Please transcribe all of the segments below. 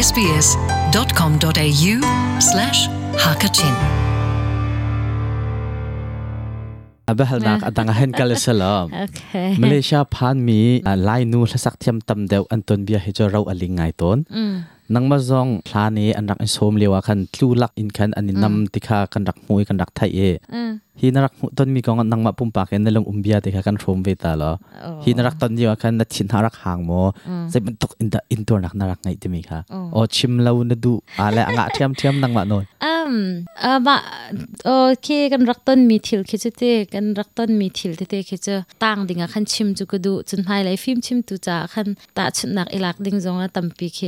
sbs.com.au slash hakachin บ่นักอตังฮันเลยสลอมเมาเลเซียพานมีไลนูลสักเทียมตำเดวอันตนเบียเฮจอเราอลิงไงตนอืมนังมาซองลานี้อันรักอินโซมเลวคันลู่ลักอินคันอันนี้นำติคากันรักมวยกันรักไทยเอฮีนรักตอนมีกองนังมาปุ่มปากเห็นในลงอุ้มเบียติคากันชมเวตาลอฮีนรักตอนเดียวคันนัดชินหารักห่างโมจะเป็นตกอินดาอินตัวนักนรักไงี่มีค่ะโอชิมเลาวนดูอะไรอ่างเทียมเทียมนังมาโน่อืมอ่าบโอเคกันรักตอนมีทิลคิดเตกันรักตอนมีทิลเตคิดจะต่างดิ่งคันชิมจุกดูจนไฮไลย์ฟิล์มชิมตุจ่าคันตาชุดนักอิลักดิ่งจงอ่ะตัมปีเค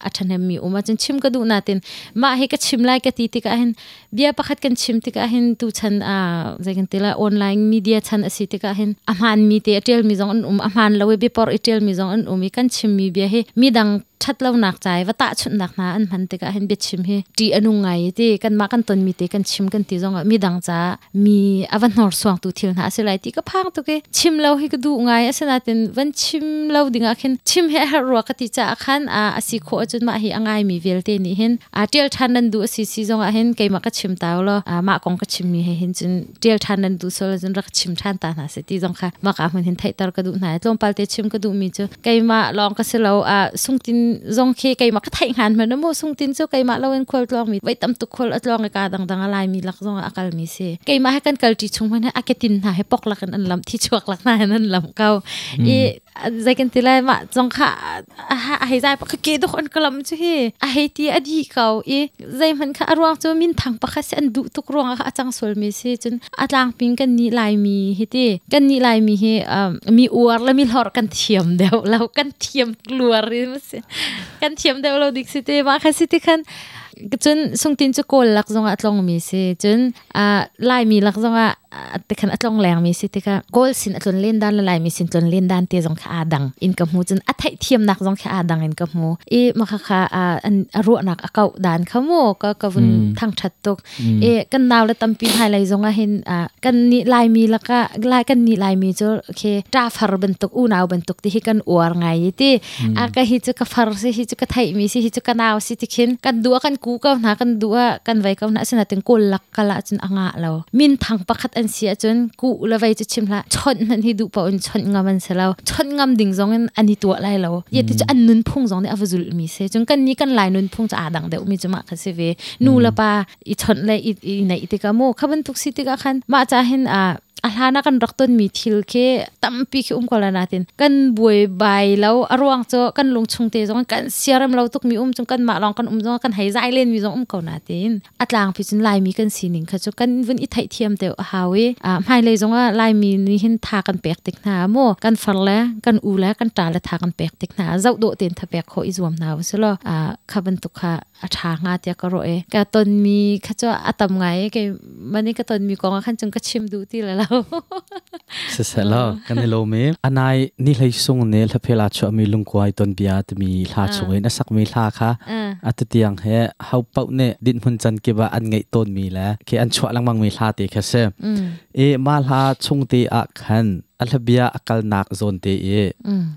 athanem mi uma chen chim ka du na ten ma he ka chim lai ka ti ti ka hin bia pakhat kan chim ti ka hin tu chan a zagen tela online media chan asi ti ka hin aman mi te tel mi zong um aman lawe be por etel mi zong um kan chim mi bia he mi dang that lo nak trái và ta chuẩn nak na anh man te ka hen be chim hi anh anu ngai thì kan ma kan ton mi thì kan chim kan ti zong mi dang cha mi awan nor suang tu thil na se lại thì ka phang tu ke chim lâu hi cái du ngai ase na ten wan chim lo ding a khen chim he ha ro ka ti cha khan a asi kho chun ma hi angai mi vel te ni hen a tel than nan du si si zong à hen cái ma cái chim taw lo à ma còn cái chim mi he hen chun tel than nan du so lo jun rak chim than ta na sẽ ti zong kha ma ka hun hen thai tar ka du na tlom pal te chim cái du mi chu cái ma long cái se lâu à sung tin รงเคกครมาก็ไทยงานมันนะโมซุงตินเจ้าใคมาเราเป็นคนตลองมีไว้ตั้มตุกคนตลองกานต่างต่างอะไรมีลักรองอาการมีเสใคยมาให้กันเกิดที่ชุมพันธ์อาเกตินหาให้ปอกหลักนั่นลำที่ชวกหลักนั่นลำเก่าอีใจกันตีแล้วมาจงค่ะหายใจปะคือเกดทุกคนกลัมชื่อหไยที่อดีเขาอีใจมันค่ะรวงจะมินทางปะค่ะเสยนดุทุกรวงค่ะอาจารย์สวลมีเสียจนอาจารย์พิงกันนี่ลายมีเฮติกันนี่ลายมีเฮมีอวดและมีหลอดกันเทียมเดียวแล้วกันเทียมกลัวเรื่องเสียกันเทียมเดียวเราดิสิเีว่าคือสิเตคันจนส่งตินจุกลลักจงอัตลงมีสิจนอ่าลายมีลักจงอ่ะติขันอัตลงแรงมีสิต่ก็กลสินจตนเล่นด้านละลายมีสินตนเล่นด้านเตียจงขาดังอินกับหูจนอัตเทียมนักจงขาดังอินกับหูอีมาค่ะค่ะอ่าอันรัวนักอเก่าด้านขโมก็กวนทางชัดตกเอกันดาวและตั้มปีไทยไลจงอ่ะเห็นอ่ากันนี่ลายมีแล้วก็ลายกันนี่ลายมีจโอเคจ้าฟาร์บันตกอูนาวบันตกที่หิกันอวรไงที่อ่ะก็ฮิจุกะฟาร์สิฮิจุกะไทยมีสิฮิจุกะนาวสิที่เห็นกันดัวกันกกูก็นักันดูว่ากันไว้ก็นักสนาถึงกูลักกะละจนอ่างะเรามินทางประคตดอันเสียจนกูละไว้จะชิมละชนนั่นที่ดูปอนชนงามันเสเราชนงามดิ่งซองอันนี้ตัวไรเราเยติจะอันนุนพุ่งซองเนี่ยอจุลมีเสจนกันนี้กันหลายนุนพุ่งจะอาดังเดี๋ยวมีจะมาคันเสเวนูละปาอีชนเลยอีในอีติกาโมขบันทุกสิติกาคันมาจะเห็นอ่า alhana kan rakton mi thil ke tampi ki umkola natin kan buai bai lo arwang cho kan lungchung te jong kan siaram lo tuk mi um chung kan ma long kan um jong kan hai zai len mi jong um ko natin atlang pi chun lai mi kan sining kha chu kan vun i thai thiam te hawe a mai le jong a lai mi ni hin tha kan pek tik na mo kan far la kan u la kan ta la tha kan pek tik na zau do ten tha pek kho i zuam na waslo a khaban tu kha a tha nga te ka ro e ka ton mi kha chu atam ngai ke mani ka ton mi ko nga khan chung ka chim du ti la lo สเสร็ลกันเลยมีอันายนี่เลยส่งเนี่ยเพลาชัวมีลุงควายตอนบียดมีลาชัวนะสักมีลาค่ะอัตเตียังเฮาเป่าเนี่ยดินพุนจันเกีบอันไงต้นมีแล้วคือันชัวลังมังมีลาตีแค่เสมเอมาลาชงตีอักขัน อัลเบียอักลนักโซนตีเอ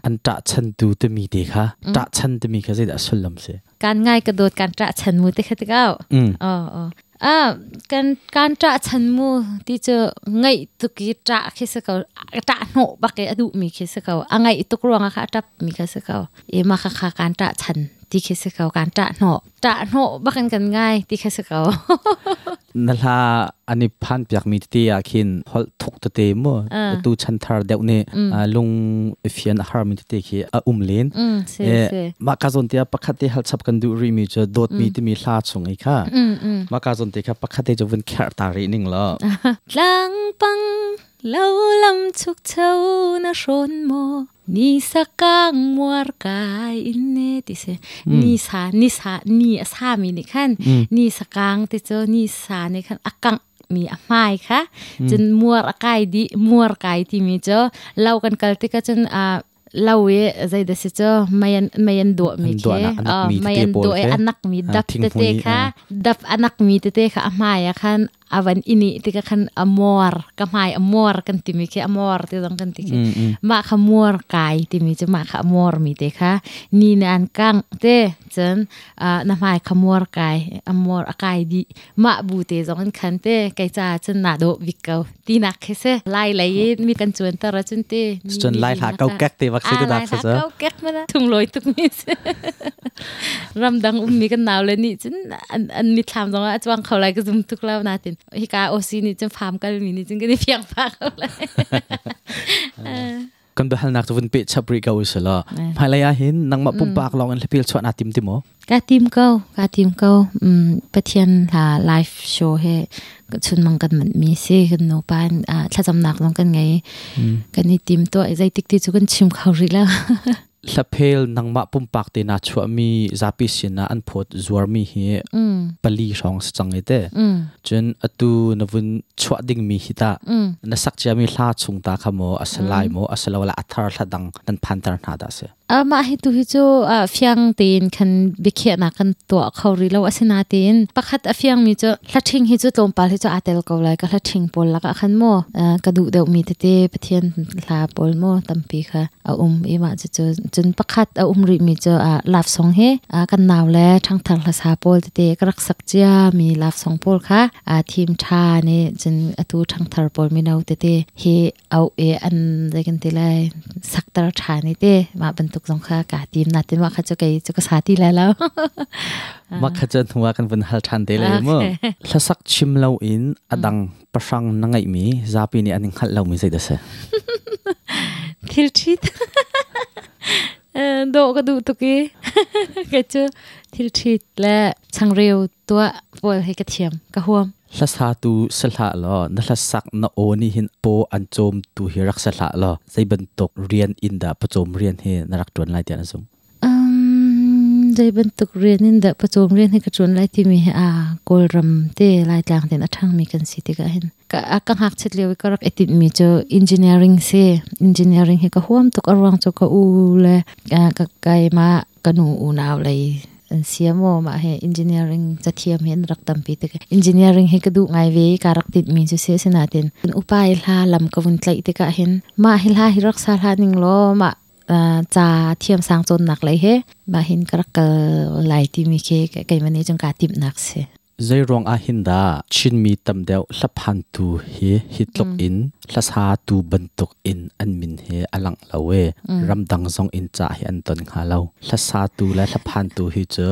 อันตะชันดูตีมีดีค่ะตะชันตีมีแค่เสียดสุลลัมเสการง่ายกระโดดการตะชันมุติแค่เก้าอ๋ออ๋ออ่าการการจะชันมูที่จะง่ายตุกี้จะคิดสักเอาจะโนบักเออดูมีคิดสักเอาอ่ะง่ายตุกรวงอ่ะค่ะจะมีคิดสักเอาเอ็มค่ค่ะการจะฉันตีเคสเกาการจะหนอจะหนอบักันกันง่ายตีเคสเกานั่นละอันนี้พันปีกมีตีอาคินฮอลทุกตัวเต็มอตูชันทาร์เดวเนี่ยลุงเฟียนฮาร์มีตีคีอุ้มเลนเอมาการสนตียปกัดที่ฮัลชับกันดูรีมีจะโดดมีที่มีลาดส่งไอ้ค่ะมาการสนตียปักัดที่จะเป็นแคร์ตารีนิ่งล้วลังปังเล่าลำชุกเท่านะชนโม nisakang muarka inne tise nisa nisa ni asami ni kan ni sakang te cho ni sa ni kan akang มีอามรค่ะจนมัวรกายดีมัวรกายที่มีเจ้าเล่ากันกันติกจนอ่าเล่าเ๋ใจเดชเจ้าไม่ยันไม่ยันดวมีแค่ไม่ยันดวอันนักมีดับเตเตค่ะดับอันักมีเตเตค่ะอามายคัะ avan ini tika kan amor kamai amor kan timi ke amor ti dong kan tiki ma kha mor kai timi je ma kha mor mi te kha ni nan kang te chen na mai kha mor kai amor akai di ma bu te dong kan te kai cha chen na do vikau ti na khe se lai lai mi kan chuan ta ra chun te chun lai tha kau kek te wak se da kha sa kau kek ma na thung loi tuk mi se ram dang um mi kan naw le ni chen an mi tham dong a chuang khau lai ka zum tuk law na tin ฮิกาโอซีนี่จังฟามกันมีนี่จังกันเพียงปักเลยกันดูฮัลนักทุนเปิดชับริกาอุสละมาเลยอาหินนังมาปุ่มปากลองอันเลพิลชวนอาทิมติมอกาทิมเก้ากาทิมเก้าอืมประเทียนลาไลฟ์โชว์ให้ชุนมังกันมันมีสิกันโนปานอ่าถ้าจำหนักลองกันไงกันนี่ติมตัวไอ้ใจติ๊กติ๊กจุกันชิมเขาริแล้ว laphel nangma pumpak te na chua mi zapi sina an phot zuar mi hi mm. pali rong chang ite mm. chen atu navun chua ding mi hita mm. na sak cha mi hla chung ta khamo asalai mo asalawala athar thadang nan phantar na da se อามาให้ทุกที่จะฟังตีนคันบิเคนักันตัวเขาเรียกว่าสินาตีนปักขัดฟังมีจะลดทิ้งให้จะตรงไปที่จะอัดเอลเขาเลยก็ลดทิ้งปลละก็ขันโมกระดูกเดียวมีเตเต้ปะเทียนลาปลโมตั้มปีค่ะเอาอุ้มอีมาจะจะจนปักขัดอาอุ้มรีมีจะลาฟสองเฮกันหนาวแล้วทั้งทางภาษาปลเตเต้รักสักเจ้ามีลาฟสองปลค่ะอทีมชาเนี่ยจนอตูทั้งทั้งปลมีเอาเตเต้เฮเอาเออันเด็กันตีเลยสักตระชานี่เต้มาเป็นตัวกซงค่ากาตีมนัดินว่าเขาจะไปจุกสาธิแล้วมาเขาจะทกวกันบนหัลทันเดลีมั้งล้าสักชิมเลวอินอดังประชังนังไอมีจะปีนี้อันนี้ขัลเลวมีใจเดวเซทิลชิตเออดูก็ดูตุกี้ก็จะทิลชิตและชังเร็วตัวปวดให้กระเทียมกระหัวง la sa tu sa la lo na la sak na o ni hin po an chom tu hi rak sa la lo zai ban tok rian in da pa chom rian he na rak ton lai tian sung um zai ban tok rian in da pa chom rian he ka chon lai ti mi a kol ram te lai tlang den athang mi kan si ti ka hin ka akang hak chet lewi ka rak etin mi cho engineering se engineering he ka huam tok arwang cho ka u le ka kai ma kanu u naw lai CMO ma he engineering chathiam hen rak tampi te engineering he kadu ngai ve karak tit min chu se sena ten upai hla lam kawun tlai te ka hen ma hi hla hi rak sa hla ning lo ma cha thiam sang chon nak lai he ma hin karak lai ti mi ke kai mani chung ka tip nak se zairong a hinda chinmi tamdeu l a p h a n tu he hitlok in l a s a tu bantuk in anmin he alang lawe ramdang zong in cha hi anton kha lo hlasa tu la l a p h a n tu hi che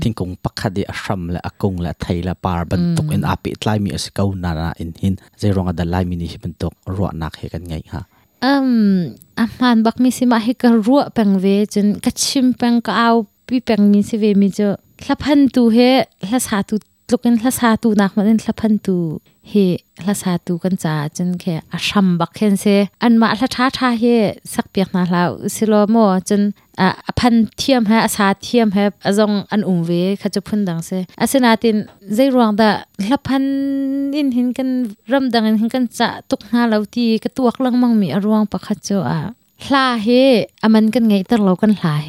t h i n g k o n g pakhadi a s h a m la akung la thaila par bantuk in api tlai mi asikau nana in hin zairong ada lai mi ni hi bantuk ro nak he kan ngai ha um aman bak mi sima he ka ru peng ve chen ka chim peng ka au pi peng mi se ve mi cho hlaphan tu he hlasa tu ลุกันละซาตูนักมันละพันตูเฮละซาตูกันจ้าจนแค่อาชัมบักเห็นเซอันมาละช้าทาเฮสักเปียกนเลาวสิโลโมจนอ่าพันเทียมฮอาสาเทียมฮอะจงอันอุ้มเวขจะพุ่นดังเซอาสนาตินใจรวงดะละพันอินห็นกันรำดังเห็นกันจ้าตุกนาเลาตีกระตัวกลังมังมีอรวงปะขจะอ่ะลาเฮอมันกันไงตลอรากันลาเฮ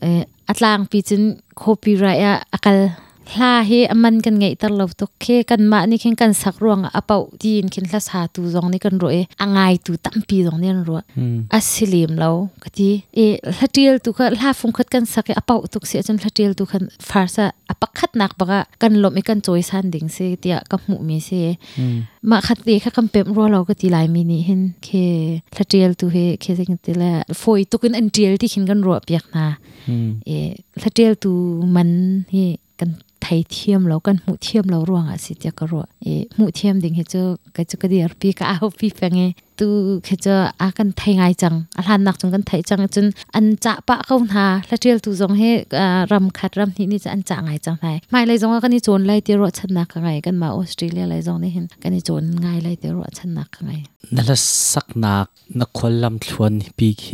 เอออัตลางปีจนโคปีไรอะอักลลาเฮมันกันไงตลอดตกเคกันมานี่เข่งกันสักรวงอเป่าดีนเข่งละสาตูจองนี่กันรวยอ่างไงตูตั้มปีจองนี่รัวอัศลิมเรากะทีเอละเทียลตุกะลาฟุงคัดกันสักอเป่าตุกเสียจนละเทียลตุกันฟาร์ซะอปักขัดนักบะกันลมอีกันจอยสันดิ้งเสียเตียกับหมูมีเสียมาคัดตีค่ะคำเป็มรัวเรากะทีลายมินิเห็นเคละเทียลตุเฮเคเซงติละฟอยตุกันอันเดียลที่เข่งกันรววเปียกนาเอละเทียลตุมันเฮกันไทยเทียมแล้วกันหมู่เทียมแล้วรวงอ่ะสิเจ้าก็รัวเอหมู่เทียมดิ่งเฮเจ้าก็จะก็ดียรปีก้เอาปีแฟงเอตูเฮเจ้าอากันไทยไงจังอาหารหนักจังกันไทยจังจนอันจะปะเข้าหาและเทียวตูจงให้รำคัดรำที่นี่จะอันจะไงจังไทยไม่เลยจงว่ากันนี่โจนไล่เตียรชนะกันไงกันมาออสเตรเลียเลยจงได้เห็นกันนี่โจนไงไล่เตียรชนะกันไงนั่นละสักนักนักคนลำชวนปีเค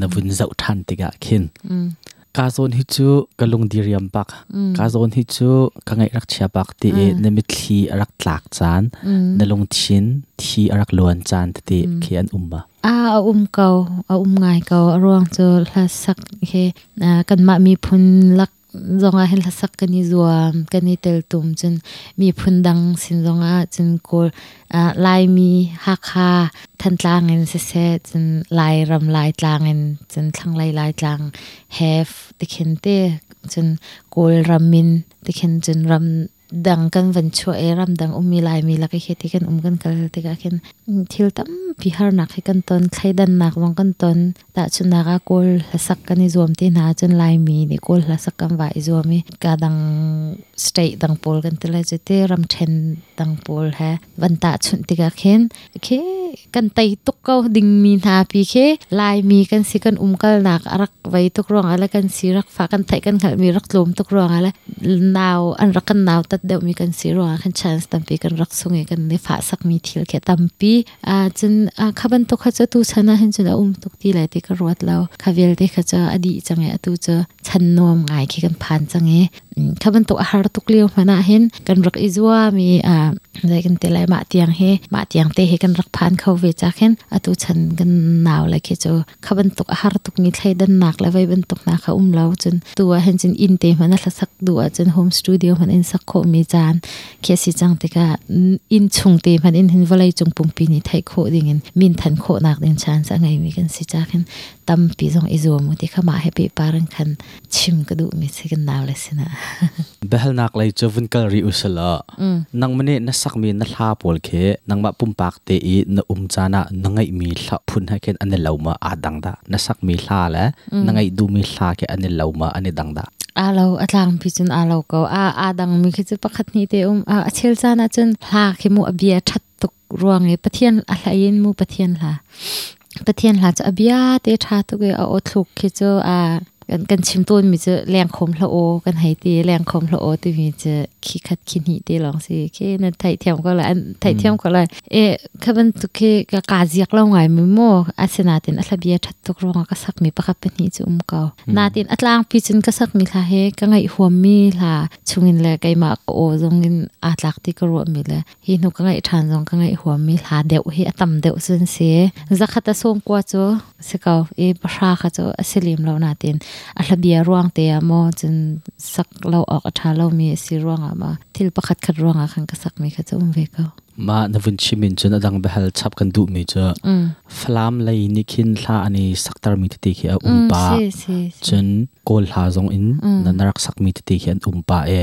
นวุ่นเจ้าทันติกะขึ้นกาโซนฮิจูกลุงดีเรียมปักกาโซนฮิจูกังไงรักเชียปักตีเอนมิทีรักหลักจานนลงชินทีรักลวนจานตีเขียนอุ้มบะอาอุ้มเกาอาอุ้มไงเการ่วงจะลสักเคกันมามีพุนลักสงเห็สักกันนี้รวยกันนี่เติตุมจนมีพื้นดังสินสงอจนกูลายมีฮักฮาทันตลางเงินเสียจนลายรำลายตลางเงินจนทั้งลายลายตลางเฮฟติเคนเตะจนก็ลรำมินติเคนจนรำดังกันวันช่วยรำดังอุ้มมีลายมีลักขเหตุกันอุ้มกันกันติกาเห็นทิลตั้มพิหารนักขห้กันตอนใครดันนักวังกันตอนตาชนากากลลสักกันในรวมที่นาจนลายมีในกลลสักกันไว้รวมมีกาดังสเตดังปอลกันตลอดจุดที่รัมเชนดังปอลฮะวันตาชนติกาเห็นเคกันไตตุกเขาดิงมีนาพีเคลายมีกันสิกันอุ้มกันนักรักไว้ทุกรองอะไรกันสิรักฝากันไตกันขัมีรักลมทุกรองอะไรหนาวอันรักกันหนาวต deuh mi kan si tampi kan rak kan ni mi thil tampi a chun a khaban to kha tu chana hin chuna um tuk lai ti ka lao khavel te kha cha adi changa tu cha chan nom ngai ki kan phan changa ขบันตุอาหารตุกลิยวมานาเห็นกันรักอิจวามีอ่าได้กันเตลัยมาเตียงเฮมาเตียงเตเฮกันรักพานเขาเวจากเห็นอาตุชันกันหนาวเลยคิดจูขบันตุอาหารตุกนี้ใครดันหนักเลยวไว้บันตุกนาเขาอุ้มเราจนตัวเห็นจนอินเตมันน่าสักดัวจนโฮมสตูดิโอมันอินสักโคมีจานเคสิจังติกาอินชงเตมันอินเห็นว่าเลยจงปุ่มปีนี้ไทยโคดิเงินมินทันโคหนักเดินชานสังไงมีกันสิจากเห็น tam pi zong izo mu ti khama happy parang khan chim ka du mi second now le sina behal nak lai chavun kal ri usala nang mane na sak mi na hla pol khe nang ma pum pak te i na um chana nangai mi hla phun ha ken ane lauma adang da na sak mi hla la nangai du mi hla ke ane lauma ane dang da alo atlang pi chun alo ko a adang mi khichu pakhat ni te um a chel chana chun hla ke mu abia that tuk ruang e pathian a hlain mu pathian hla तथ्यानिया गयो खिचो आ กันกันชิมต้นมีจะแรงคมละโอกันไยตีแรงคมละโอตีมีจะคีดคัดขินหีตีลองสิแคนั้นไทยเทียมก็เลยอันไทยเทียมก็เลยเอ๊ะค้าบันตุเคกะกาเจียกเราไงมีโมอาศนาตินอัตเบียทัดตกรองก็สักมีประคับเป็นหีจุ่มเก่านาตินอัตลางพิจินก็สักมีลาเฮก็ไงหัวมีลาชุงินเลยไกมาโอจงงินอาตลักติกรวมีเลยฮีนุก็ไงทานจงก็ไงหัวมีลาเดียวเฮอต่ำเดียว่วนเสียจักขัดตส่งกว่าจะสเก่าเอ๊ะประชาขัดจะอัศลิมเรานาติน a hlabia ruang te amo chen sak lo ok atha lo mi si ruang ama thil pakhat khat ruang a khan ka sak mi kha chum ve ko ma na vun chimin chun adang behal chap kan du mi cha flam lai ni khin thla ani saktar mi ti khi a umpa chen kol ha zong in na narak sak mi ti khi an umpa e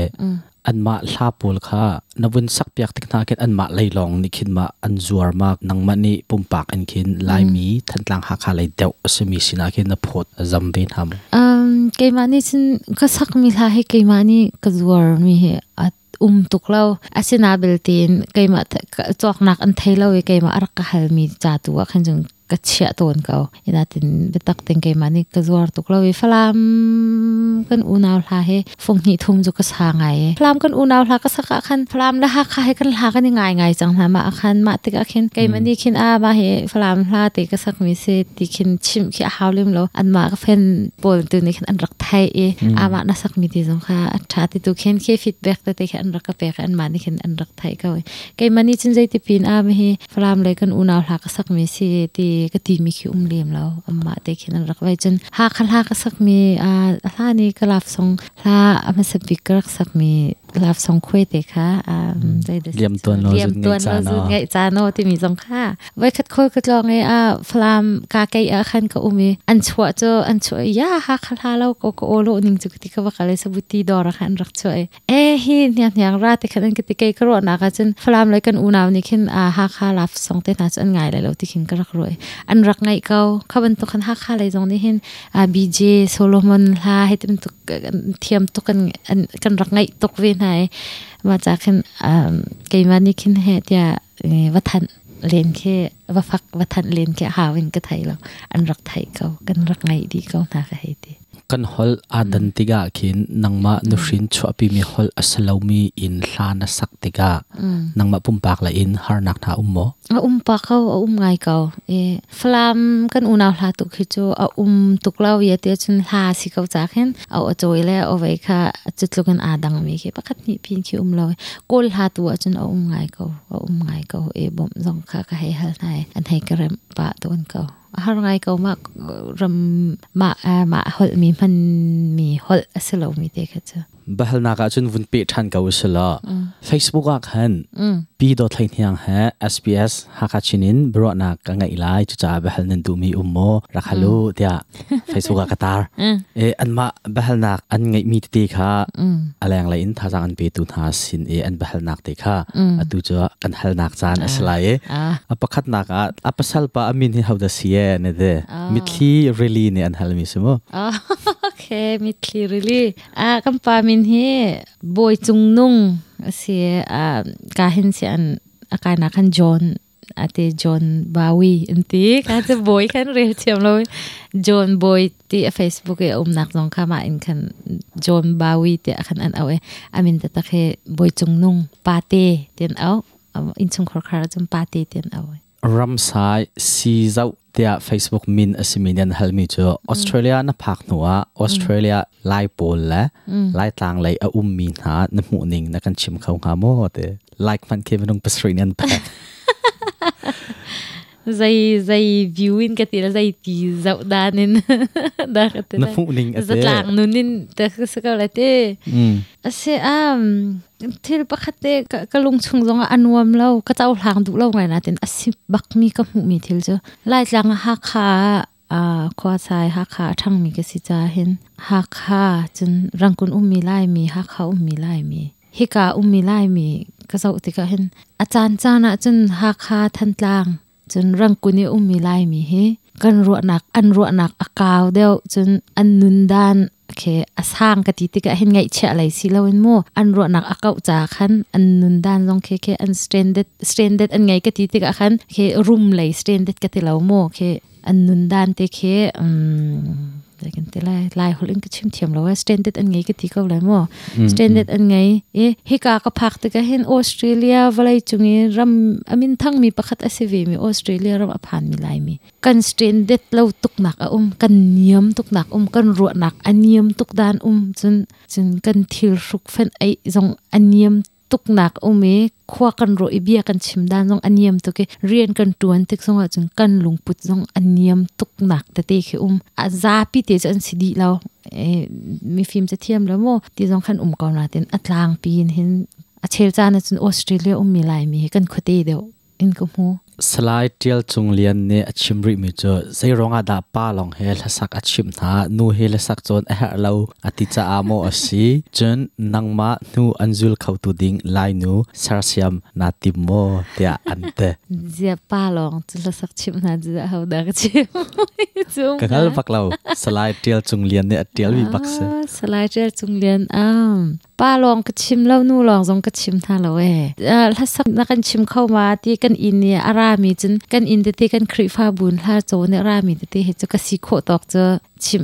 อันมาลาปูลค่ะนวุนสักเปียกติกนาเกตอันมาไลลองนิคินมาอันจวรมากนังมันี่ปุ่มปากอันคินลายมีทันตังหักอะไรเดียวสมิสินาเกนนพอดจำเป็นทำเกี่ยมันนี่ฉันก็สักมีลาให้เกี่ยมันนี่ก็จวรมีอัอุ้มตุกเล่าอสินาเบลตินเกีมันจวกนักอันเทเลวเกี่มันอรักกะเฮลมีจัตัวขันจงเชียตนเขาอนาตินไปตักติงเกมานี่กระจวรตุกลวิฟลามกันอุนาวลาเฟงหีทุมจุกสาไงฟลามกันอูนาวลาก็สักขันฟลามละักใครกันลากันยังไงไงจังนะมาอันมาติกอาินเกมานี่ขินอาบาเฮฟลามลาติกสักมิเซติขินชิมขี้ฮาวลิมโลอันมาก็เฟนปวดตัวนี้ขันอันรักไทยเออามานะสักมิดีจังค่ะชาติตุกเหนเคฟิดแบกแต่ติขันรักกับแบกอันมานี่คันอันรักไทยก็เกมานี่จินใจติปินอาบาเฮฟลามเลยกันอูนาวลาก็สักมีเซติ ka ti mi ราบสองคุยเด็กค่ะเดี๋ยวโเรียมตัวโนอสุดไงจานโอที่มีสองค่า ไว้คัดคุยกัะลองไงอ่าฟลามกาเกยอาขันก็อุ้มอันชั่วจออันชั่วยาฮักขลาเราก็โอโลนิงจุกติกว่าเลิสบุตีดอระขันรักช่วยเอ้ฮีเนี่ยอย่างราติขันกติกเกยกรวดนะกะจนฟลามเลยกันอุนาวนี่ขึ้นอ่าฮักขาลาบสองเตะนะจนงนไงเลยเราที่ขึ้นกระรวยอันรักไงเขาเขาเป็นตัวขันฮักขาเลยตรงนี้เห็นอ่าบีเจโซโลมอนลาให้เป็นตุกเทียมตุกันกันรักไงตุกเวนไงว่าจะขึ้นเกี่วันนี้ขึ้นเหตุยาวัฒนเรียนแค่ว่าฟักวัฒนเรียนแค่หาวินก็ไทยเราอันรักไทยเขากันรักไงดีเขาหนาใครดี kan hol adan hmm. tiga khin ma hmm. nu hrin chu api mi hol asalomi in hlana sak tiga hmm. nangma pumpak la in harnak na ummo a um pa kho a um ngai kau e flam kan una hla tu khi chu a um tuklau ye te chun hla si kau cha khen a o choi le o ve kha chutlukan adang mi khi pakhat ni pin khi um lo e. kol hla tu a chun a um ngai kau a um ngai kau e bom zong kha ka he hal nai an hei karem pa ton kau har ngai ko ma ram ma ma hol mi man mi hol asilo mi te kha cha bahal na ka chun vun pe than ka usala facebook ak han p dot thain hiang ha sbs ha ka chinin bro na ka nga ilai chu cha bahal nan tu mi ummo rakhalu tia facebook ak tar e an ma bahal na an ngai mi ti kha alang la in tha jang an pe tu tha sin e an bahal nak te kha atu cha kan hal nak chan asla e apakhat na ka apasal pa amin hi hauda sia ne de mitli really ne an hal mi sumo okay mitli really a kam pa mi min hi boy chung nung si a kahin si an akana kan John ate John Bowie inti ka te boy kan real chiam lo John Boy ti Facebook e um nak long kama in kan John Bowie te kan an awe amin ta ta khe boy chung nung pate ten au in chung khor khara chum pate ten awe รัมายซีเจ้าเดียร์เฟซบุ๊กมินอสิมินันฮัลมิจูออสเตรเลียนับพักหนัวออสเตรเลียไล่ปนเลยไล่ต่างเลยอุ้มมนฮานหมูนิงนักชิมเขาหามอเดไล่์ฟันเคเวนุ่งเปสรีนันแป Zdaj, zdaj bil in katera zdaj ti zaudanen, da te na fuling. Zatlang, no nin, da se ga lete. Se, um, til pa kate kalung chung zong anuam lau, katao lang du lau ngay natin, asi bak mi ka mu mi til jo. Lai lang ha ka, uh, kwa sai ha ka thang mi ka si cha hin, ha ka chun rangkun ummi lai mi, ha ka ummi lai mi. Hika ummi lai mi, ka zau tika hin, achan chana chun ha ka than tlang, จนรังกุนีอุ้มมีลายมีเฮกันรัวหนักอันรัวหนักอากาวเดียวจนอันนุนดานเคอสร้างกติติกะเห็นไงเชอะไรสิเลาว็นโมอันรัวหนักอากาวจาขันอันนุนดานลองเคเคอันสเตรนเดตสเตรนเดตอันไงกติติกะขันเครุมเลยสเตรนเดตกติเลาโมเคอันนุนดานเตเคอืมกันแต่ละลายหลิงก็ชิมเทียมแล้วว่าสแตนดาร์ดอันไงก็ที่เขาเลยมั้งสแตนดาร์ดอันไงเอ๊ะฮิกาก็พักแต่ก็เห็นออสเตรเลียเวลาจุงี้รัมอามินทั้งมีประคัตอสิวีมีออสเตรเลียรัมอภานมีลายมีกันสแตนดาร์ดเราตุกหนักอุ้มกันเนียมตุกหนักอุ้มกันรัวหนักอันเนียมตุกดานอุ้มจนจนกันทิลรุกเฟนไอจงอันเนียมุกนักอุ้มเอควากันโรอิเบียกันชิมด้านตจงอันเยี่ยมตุกเรียนกันตัวนึกสงว่าจงกันลงปุดจงอันเยี่ยมตุกนักแต่ตีขึ้นอุ้มอาซาพี่เตจันสิดีเราเอมีฟิล์มจะเทียมแล้วโมตีรงขันอุ้มก่อนหน้าเต็นอัตลางปีนเห็นอาเชลจานจนออสเตรเลียอุ้มมีลายมีกันขุเตเดียวอินกุมูสไลด์เทียลจงเลียนเนี่ยชิมริมิจอใชจรองอาดาป้าลองเฮลสักอชิมหานูเฮลสักจนเอฮเราอติจาอาโมอสีจนนังมาหนูอันจุลเข้าตุดิงไลนูซารเซียมนาติโมเตียอันเตเจียป้าลองจุลสักชิมนาจะเอาดักชิมจุงกันพักเราสไลด์เทียลจงเลียนเนี่ยเทียลวิบักเซสไลด์เทียลจงเลียนอ้าวป้าลองก็ชิมแล้วนูลองจงก็ชิมท่าเราเออถ้าสักนักกันชิมเข้ามาที่กันอินเนี่ยอะไรรามีจนกันอินเตที่กันคริฟาบุญลาโจเนรามีเตติเหฮจกสิโคตอกเจอชิม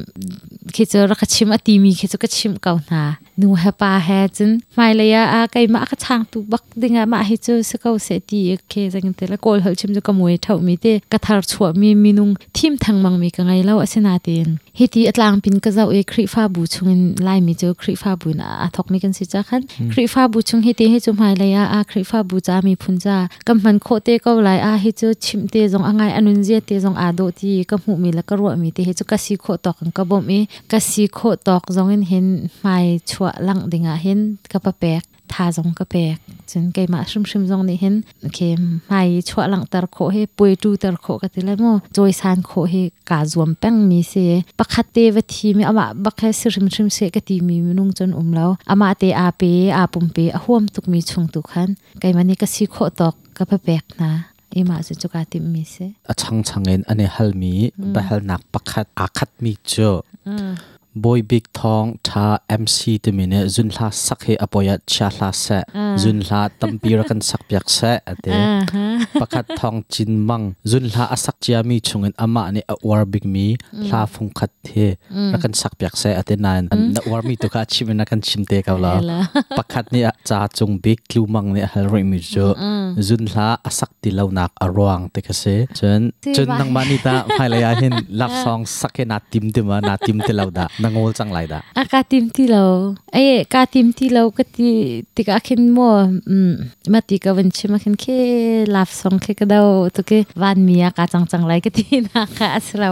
เคจรักชิมอตีมีเคจก็ชิมเก่านานูเฮปาเฮจินไม่เลยอะไกมาอทางตุบักดิงะมาให้เจอสกาวเสตีเคจังเตละกอลเฮชิมจะกมวยเท่ามีเตกะทารชัวมีมีนุงทีมทางมังมีกังไงเล่าอสนาเตนเฮตีอัตลางปินกะเจ้าเอคริฟาบูชงไลมีเจอคริฟาบูนะทอกมีกันสิจักขันคริฟาบูชงเฮตีเฮจุมไมเลยอะคริฟาบูจามีพุนจากำมันโคเตก็ไลอะเฮเจอชิมเตจงอังไงอนุนเจเตจงอาโดตีกำหูมีละกะรัวมีเตเฮจุกะสิโคตอกกับบมีกสีโคตอกจงเห็นหม่ชัวลังดิงะเห็นกับปะแปกทาจงกับเปกจนไกมาชุมชุมจงนี่เห็นเคหมายชัวลังตะโคให้ปวยจูตะโคกันทีละโมจอยซานโคให้กาจวมแป้งมีเสปะคัตเตวทีมีอามาบักแค่ชุมชุมเสียกติมีมนุงจนอุ้มแล้วอามาเตอาเปอาปุ่มเปอห่วมตุกมีชงตุกันไกมันนี่กสีโคตอกกับปะแปกนะ ima s u chuka ti mi se a chang chang en ane hal mi ba hal nak pakhat akhat mi chu boy big thong tha mc te mine jun hla sak he apoya cha hla sa jun hla tampira kan sak piak sa ate pakhat thong chin mang jun hla asak chia mi chungin ama ni a war big mi hla phong khat the ra kan sak piak sa ate nan na war mi to ka chim na kan chim te ka la pakhat ni cha chung big klu mang ne hal roi mi jo jun hla asak ti lo nak arwang te ka se chen chen nang mani ta phai la ya hin love song sak he na tim te ma na tim te lo da nangol chang lai da a ka tim ti lo ai ka tim ti lo ka ti ti ka khin mo ma ti ka wen chi ma khin ke laf song ke ka dau to ke van mi a ka chang chang lai ka ti na ka asra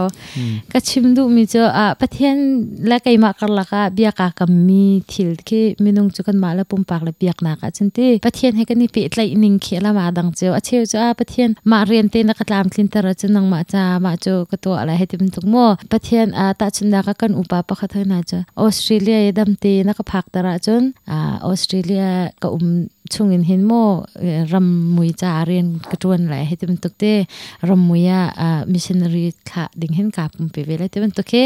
ka chim du mi cho a pathian la kai ma kar la ka bia ka kam mi thil ke minung chu kan ma la pum pak la piak na ka chen ti pathian he ka ni pe tlai ning khe la ma dang cheu a cheu cha pathian ma rian te na ka tlam tlin tar cha nang ma cha ma cho ka to ala he tim tuk mo pathian a ta chunda ka kan upa pa kha thana cha australia edam te na ka phak tara chun australia ka um chungin hin mo ram mui cha rian ka tuan lai hetim tukte ram muya missionary kha ding hin ka pum pe ve lai tem tukhe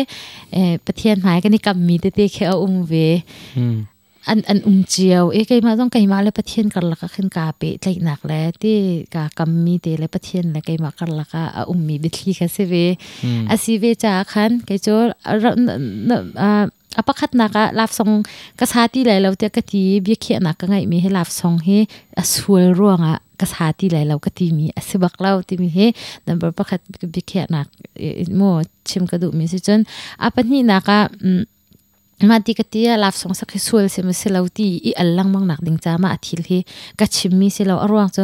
pathian mai ka ni kam mi te te khe um ve hmm. อันอันอุ้มเจียวเอ้ไกมาต้องไกมาเลยประเทียนกันละก็ขึ้นกาเปะใจหนักแล้วที่กากรรมมีเตเลยประเทียนแล้วไกมากันละก็อุ้มมีบิดลีค่ะเซเวอาซีเวจาคันใกโจอ่าอปะคัดนักลาฟซองกษัตริย์ไหลเราเตียกตีเบี้ยเขียนักก็ไงมีให้ลาฟซองให้สวยร่วงอ่ะกษัตริย์ไหลเราก็ตีมีอสิบักเราตีมีให้ดันบปคัดเบี้ยเขียนักโมชิมกระดูกมีสิจนอปะนี่นักอืะมาตีกตียาลาฟสงสักสวยเสมเสลาวตีอีอัลลังมังหนักดิงจามาอธิลฮีกัชิมีเสลาวอรวงจ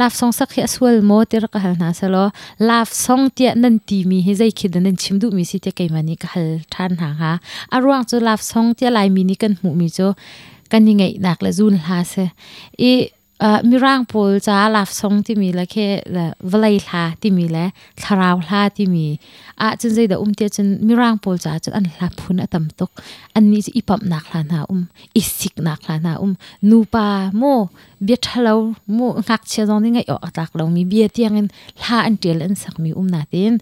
ลาฟสงสักสวยโมติรกหัลนาเสลอลาฟสงเตียนันตีมีให้ใจคิดนันชิมดูมีสิเตไยมานี่กหัลท่านหางฮะอรวงจลาฟสงเตียลายมีนี่กันหูมีจกันยังไงหนักละจุนลาเสอีมีร่างปูจ้าลับซงที่มีและแค่ละวลัยลาที่มีและทราวลาที่มีอ่ะจนใจเดอุ้มเตียจนมีร่างปูจ้าจนอันลับพุนอตำตกอันนี้จะอิปับนักลานาอุ้มอิสิกนักลานาอุ้มนูปาโมเบียทเลาโมงักเชียงนี่ไงออกตักเรามีเบียเตียงเงินลาอันเตียลอันสักมีอุ้มนาเต้น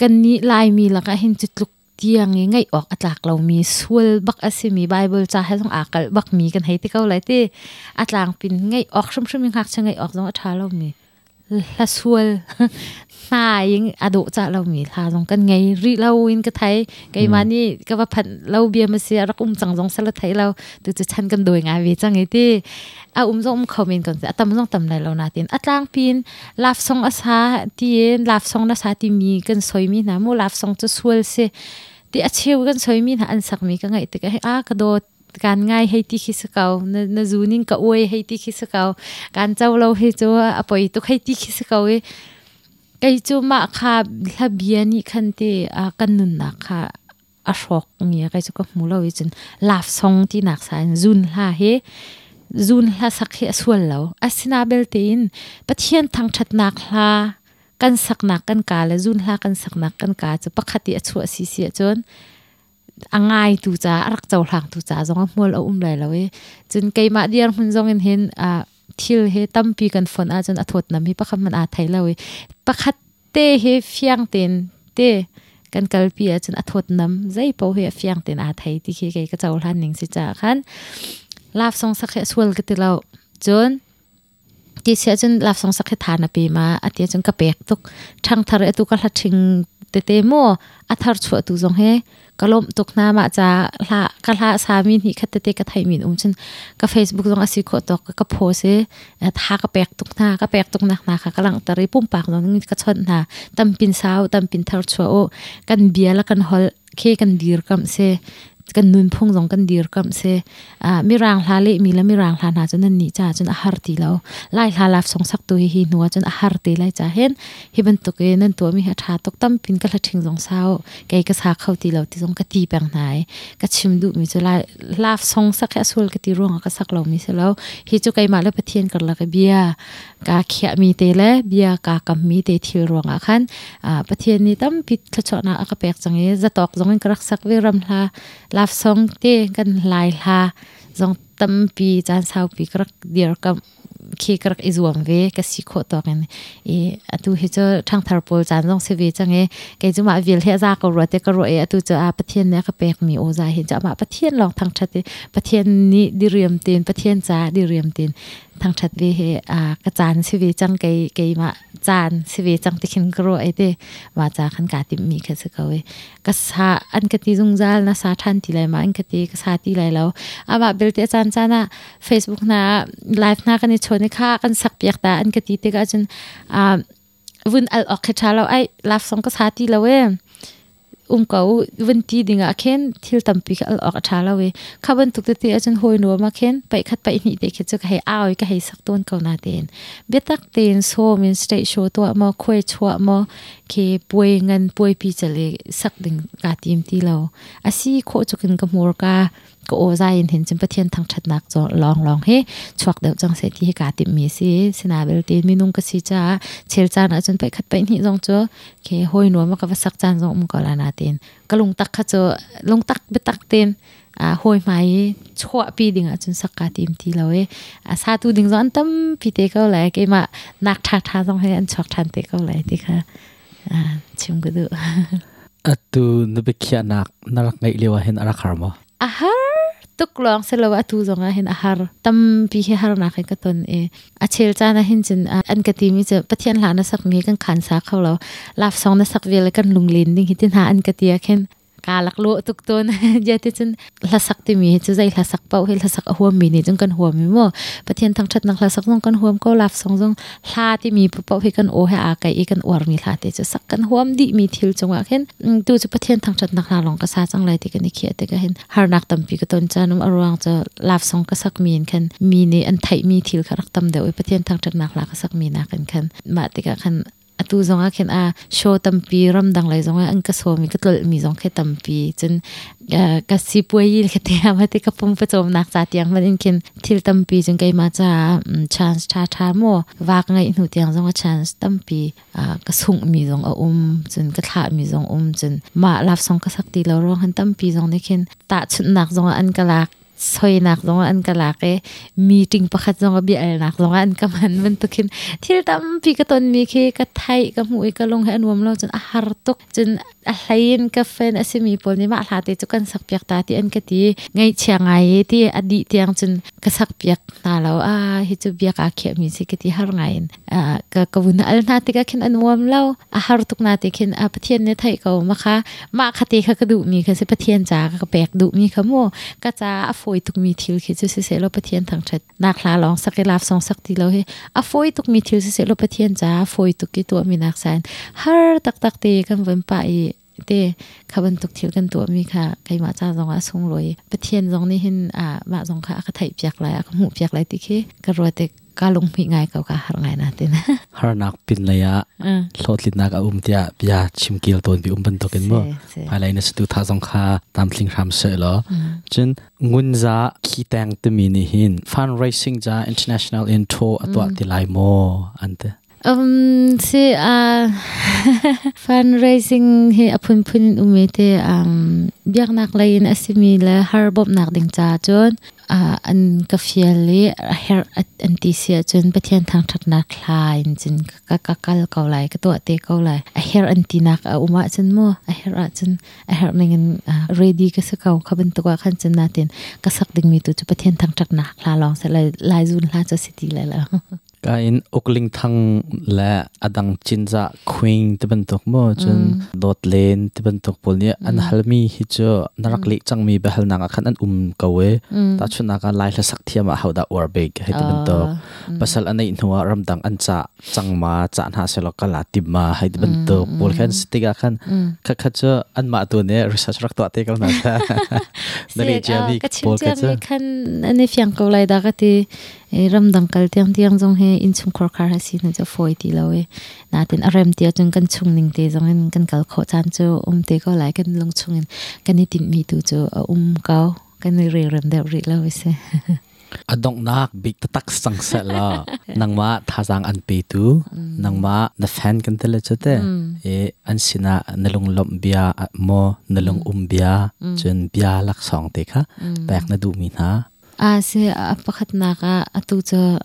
กันนี้ลายมีลวก็เห็นจุดลุกตียงไงออกอัตลักเรามีสวลบักอสมีไบเบิลจ้าให้ต้องอากบักมีกันให้ที่เขาไรที่อัตลักปินไงออกชุ่มชุ่มยังหักช่างไงออกต้องอัตาเรามีละสวลนายยังอดุจะเรามีทาตรงกันไงรีเราอินกระไทยไงมานี่ก็ว่าพันเราเบียมาเสียรักอุ้มจังจงสลัดไทยเราตัวจะชันกันโดยงานเวจังไงที่อาอุ้มจงอุ้มคอมินก่อนสิอาตมจงตำไรเรานาตินอัตลางปินลาฟซองอาซาที่ลาฟซองนาซาที่มีกันสวยมีนะมูลาฟซองจะสวลเสติอาเชวกันสวยมีนะอันสักมีก็ไงแต่ก็ให้อากระโดดการง่ายให้ที่คิดสักเอานะจูนิ่งก็อวยให้ที่คิดสักเอาการเจ้าเราให้จ้าอะไรตุกให้ที่คิดสเกาเอไ้กจูมาค่ะลาเบียนี่คันเตอากันนุ่นนะค่ะอาชอกเงี้ยไกจูก็มุ่งเราไอ้จนลาฟซองที่นักสานจูนละเฮจูนละสักเฮส่วนเราอาศินาเบลตินปะเทียนทางชัดนักละ kan sakna kan ka la zun hla kan sakna kan ka chu pakhati achu asi si chon angai tu cha arak chaw hlang tu cha zonga mol a um lai lawe chun keima diar hun zong in hin a thil he tampi kan phon a chon athot nam hi pakhat man a thai lawe pakhat te he fyang ten te kan kalpi a chun athot nam zai po he fyang ten a thai ti khi ke ka chaw hlan ning si cha khan laf song sakhe swal ke tilaw chon ทีเชื่อจนลาสองสักฐานปีมาอทีจนกระเปกตุกช่างทะเลตุกระทิงเตเตมัวอทารชวตุจงเฮกลมตุกน้ามาจากละกะละสามินี่คัตเตเกะไทมินอุ้มฉันกะเฟซบุ๊กจงอาศิขอตอกกะโพสเอทากระเปกตุกน้ากระเปกตุกนักนากะลังตริปุ่มปากน้องกะชนนาตั้มปินสาวตั้มปินทารชวโอกันเบียละกันฮอลเคกันดีรกัมเซกันนุนพงสองกันดีรกัมเซอ่ามีรางลาเลมีแล้วมีรางลาหนาจนนั่นนี้จ้าจนอาหารตีเราไล่ลาลาฟสองสักตัวฮีนัวจนอาหารตีไล่จ้าเห็นฮีบันตุกเอนั่นตัวมีหาชาตกตั้มปินกระถิงสองเศร้าแกก็สาเข้าตีเราตีสองกะตีแบ่งไหนกะชิมดูมีจะไล่ลาฟสองสักแค่สวลกะตีร่วงกะสักเรามีเชร็จแล้วฮีจุกไกมาแล้วไปเทียนกันละกะเบียกาเขียมีเตเลเบียกากมีเตทิรวงอ่ะคันอ่าประเทศนี้ตั้มพิจารณาอากาศจังเอจะตอกจงกระสักวิรัมลาลาฟซองเตกันลายลาจงตั้มปีจานสาวปีกระเดียวกับคีกระอิจวมเวกสิโคตอกันเออตูเฮจทางทาร์โจานจงเสวจังเอแกจุมาวิลเฮซากรวดเตกรัวเออตูจะอาประเทศเนี้ยกะเปกมีโอซาเห็นจะมาประเทศลองทางชาติประเทศนี้ดิเรียมตินประเทศจ้าดิเรียมตินทางชัดวีเฮอากระจานชีวิตจังไกไกมาจานชีวิตจังติขินกรัวไอเดว่าจาขันกาติมีคือสกเวกษาอันกติจุงจานะสาทันทีไรมาอันกติกษาทีไรแล้วอ่าบาเบลติอาจารย์จานะเฟซบุ๊กนะไลฟ์นะกันชนค่ากันสักเปียกตาอันกติติกอาจารย์อ่าวุ่นอัลออกเขชาเราไอลาฟซองกษาทีแล้วเว้ um ko ven ti dinga khen thil tampi ka ok tha lawe khaban tuk te achun hoi no ma khen pai khat pai ni te khe chu ka hei aoi ka hei sak ton ko na ten betak ten so min state show to ma khoi chwa ma ke poi ngan poi pi chale sak ding ka tim ti lo asi kho chukin ka mor ka ก็โอ้ใจเห็นจิมปะเทียนทางชัดนักจอลองลองเฮชวกเดี๋ยวจังเสที่กาติมีสิสนาเบลตีมีนุ่งกสิจ้าเชลจานอะจนไปขัดไปนี่จงเจอเคห้อยหนวมากับสักจานจงมุกลานาเตนก็ลงตักขะเจอลงตักไปตักเตนอ่าห้อยไหมชั่วปีดิ่งอ่ะจนสักกาติมทีเราเออาซาตูดิ่งจอนตั้มพีเตก็เลยเกมานักทักทาจงให้อันชอกทันเตก็เลยดิค่ะอ่าชิมก็ดูอ่ะตูนเบขยานักนักไงเลียวเห็นอะไราคาร์มอ่ะฮะ tuk long se lo atu zonga hin a har tam pi he har na khai ka ton e a chel cha na hin chin an ka ti mi che pathian la na sak nge kan khan sa khaw lo laf song na sak vel kan lung lin ding hitin ha an ka tia khen กาลักุลตุกตนยาที่จนลกสักติมีจะใจลกสักเป้าให้ลกสักหัวมีนี่จงกันหัวมีมั่วประเทศทั้งชตดนักลสักต้องกันหัวก็ลับสองจงลาที่มีเป้าให้กันโอให้อาไกอีกันอวรมีลาที่จะสักกันหัวดีมีทิลจังววะเห็นดูจะประเทศทั้งชตดนักลาลองกษัตริย์จังไรที่กันนี่เขียแต่ก็เห็นหานักต้มปีก็ตนจานุมอรวงจะลับสองกษัตริย์มีนคันมีนี่อันไทยมีทิลคารักต้มเดียวประเทศทั้งชตดนักลากษัตริย์มีนากันคันมาติกคัน atu zonga khen a show tampi ram dang lai zonga an ka somi ka tol mi zong khe tampi chen eh, ka si puai e khe te ama te ka pum pa chom nak cha tiang manin khen thil tampi chen kai ma cha mm, chance tha tha mo wak ngai nu tiang zonga chance tampi ah, ka sung mi zong a um chen ka tha mi zong um chen ma laf song ka sakti lo ro han tampi zong ne khen ta chun nak zonga an ka lak สอยนักลงอันก็ลากเอมีติงประคัดลงกับเบลนักลงอันก็มันเมันตุกินที่รั้มพิกตอนมีเคกะไทยกับหวยกะลงเห็นวมเราจนอาหารตกจนอะไรนกาแฟนอสมีปนนี่มาลาี่จุกันสักเปียกตาที่อันกะทีไงเชียงไงที่อดีตยังจนก็สักเปียกนาเราอ่าฮิจุเบียกอาเคมีสิกะทีหารไงอ่ากะกบุนอัลนนาติก็คินอนวมเราอาหารตกนาติคินอาปะเทีเนเนไทยก็มาคะมาคติคะก็ดูมีคะสิปะเทีจ้าก็แปกดูมีคะโมก็จาอัฟอยตุกมีทิลคิจะเสิเสลปเทียนทางชัดนักลาลองสักเวลาสองสักทีแล้วเฮอะฟอยตุกมีทิลสิเสลปเทียนจ้าฟอยตุกีตัวมีนักแสนฮาร์ตักตักตีกันเวนไปเดขบันตุกทิลกันตัวมีค่ะใครมาจ้าสองอาสงรวยปเทียนสองนี่เห็นอ่ามาองค่ะกระไถเปียกไรอะหูเปียกลยที่เขากระรัวเด็กกาลงพิงไงก็ค่ะหรงไงนะท่นเองฮารนักพินเลยอ่ะสดสิดนักอุ้มเตียปีอาชิมกิลตันีปอุ้มเป็นตัวกินบ่ภายในีสุดท้ายสงครามตามสิงราำเสร็จแล้วจึงงุนจาคิดแต่งตัวมินิฮินฟันไรซิ่งจ้าอินเตอร์เนชั่นแนลอินโตอตัวติไลโมอันเด้ Um, si uh, fundraising he apun punin umite um biak nak lain asimile harbob nak ding cha chun uh, an ka fiali her at anti sia chun pathian thang that na khlain chin ka ka kal ko lai ka to te ko lai a her anti nak a uma chun mo a her a chun a her mengin ready ka sa kau khaban to ka khan chin natin ka sak ding mi tu chu pathian thang that na khla long sa lai lai zun hla cha city lai la kain ukling thang la adang chinza kuing teban tok mo chun mm. dot len teban tok pol ni an mm. halmi hi cho narak mm. lek chang mi behal nanga khan an um kawe ta chuna ka lai la sak ma ha da or big he teban tok ah, pasal anai nuwa ramdang an cha chang ma cha na se kala ma he teban pol khan stiga khan kha kha cho an ma tu ne research rak to te kal na ta dali jabi pol kha khan ne fyang ko lai da ti รำดังกลเตียงเตียงจงเฮอินชุมครัวคาร์ฮสีนจะฟอยตีเราเอน่าเต็นอารมณ์เตียจงกันชุงนึ่งเตียจงเงกันกลขอจานจอุ้มเตียก็หลายกันลงชุงเงกันนิดมีตัูจูอุ้มเกากันเรื่อเรมเดริเราเอเอดงนักบิ๊กตักสังเสรละนังมาท่าจังอันปีตูนังมาเนฟันกันเตลจุดเอเออันสินะนลุงลมเบียโมนลุงอุ้มเบียจนเบียลักสองเตค่ะแปลกนะดูมีนา vapakhatnaka atuzha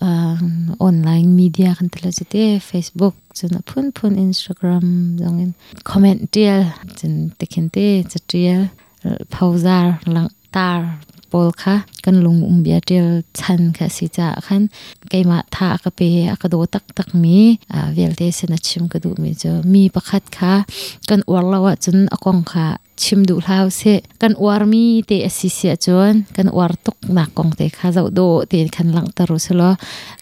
online media khantilo inchiti eyeliner is just online media facebook djin apun apun Instagrams, jeongen comment dihili djun tik 알고 teh chathihili pauzhaar, langих pol kha kan lung um bia tel chan kha si cha khan kai ma tha ka pe ka do tak tak mi a vel te se na chim ka du mi jo mi pakhat kha kan war lawa chun akong kha chim du hlau se kan war mi te asisia chon kan war tok na kong te kha zau do te khan lang taru selo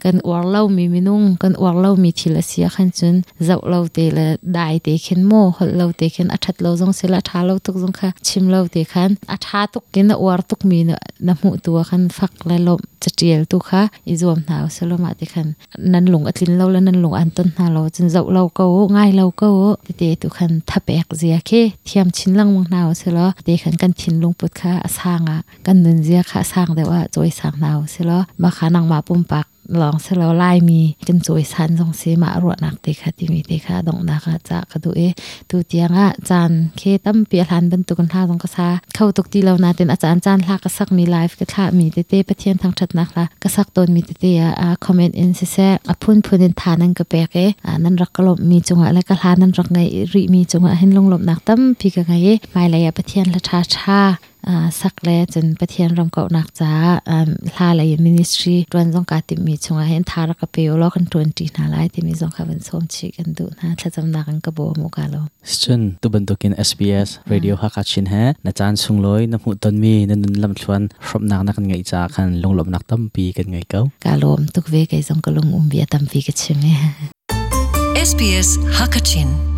kan war lau mi minung kan war lau mi thila sia khan chun zau lau te la dai te khen mo hol lau te khen athat lau jong sela tha lau tok jong kha chim lau te khan atha tok kin war tok mi na na mu tu khan phak la lom chatiel tu kha i zom na seloma te khan nan lung atlin lo la nan lung an ton na lo chen zau lo ko ngai lo ko te te tu khan thapek zia khe thiam chin lang mong nao selo te khan kan thin lung put kha asanga kan nun zia kha sang dewa choi sang nao selo ma kha nang ma pum pak ลองเสลไลมีจนสวยสันสงสีมารวดนักติค่ะที่มีติค่ะดงนาค่ะจะกระดูเอตูเตียงอ่ะจานเคตั้มเปียทันบรรทุกันท่าสงกษาเข้าตกตีเรานาเต็นอาจารย์จานลากระสักมีไลฟ์กระทะมีเตเต้ประเทียนทางชัดนักละกักตนมีเตเต้อ่ะคอมเมนต์อินเซเซอพุ่นพนินทานังกระเปกเออ่นั่นรักกลบมีจงอ่ะและกระทานั่นรักไงริมีจงอ่ะเห็นลงหลบนักตั้มพีกไงไม่เลยอะประเทียนละชาชาสักเลจนประเทศรำเก่านักจ้าลาเลยมินิสทรีรวนจงกาติมีชงเห็นทารักเปียวล้อกันทวนจีนาไลติมีจงขาเป็นส้มชีกันดูนะถ้าจำนากันกระโบมุกาโลส่วนตุบันตุกิน SBS Radio ฮักชินแฮนะจานสุงลอยน้ำหูต้นมีนันนุนลำชวนรบนักนักกันไงจ้าคันลงหลบนักตั้มปีกันไงเก้ากาโลมตุกเวกไอจงกลงอุ้มเบียตั้มปีกันใช่ไหม SBS Hakachin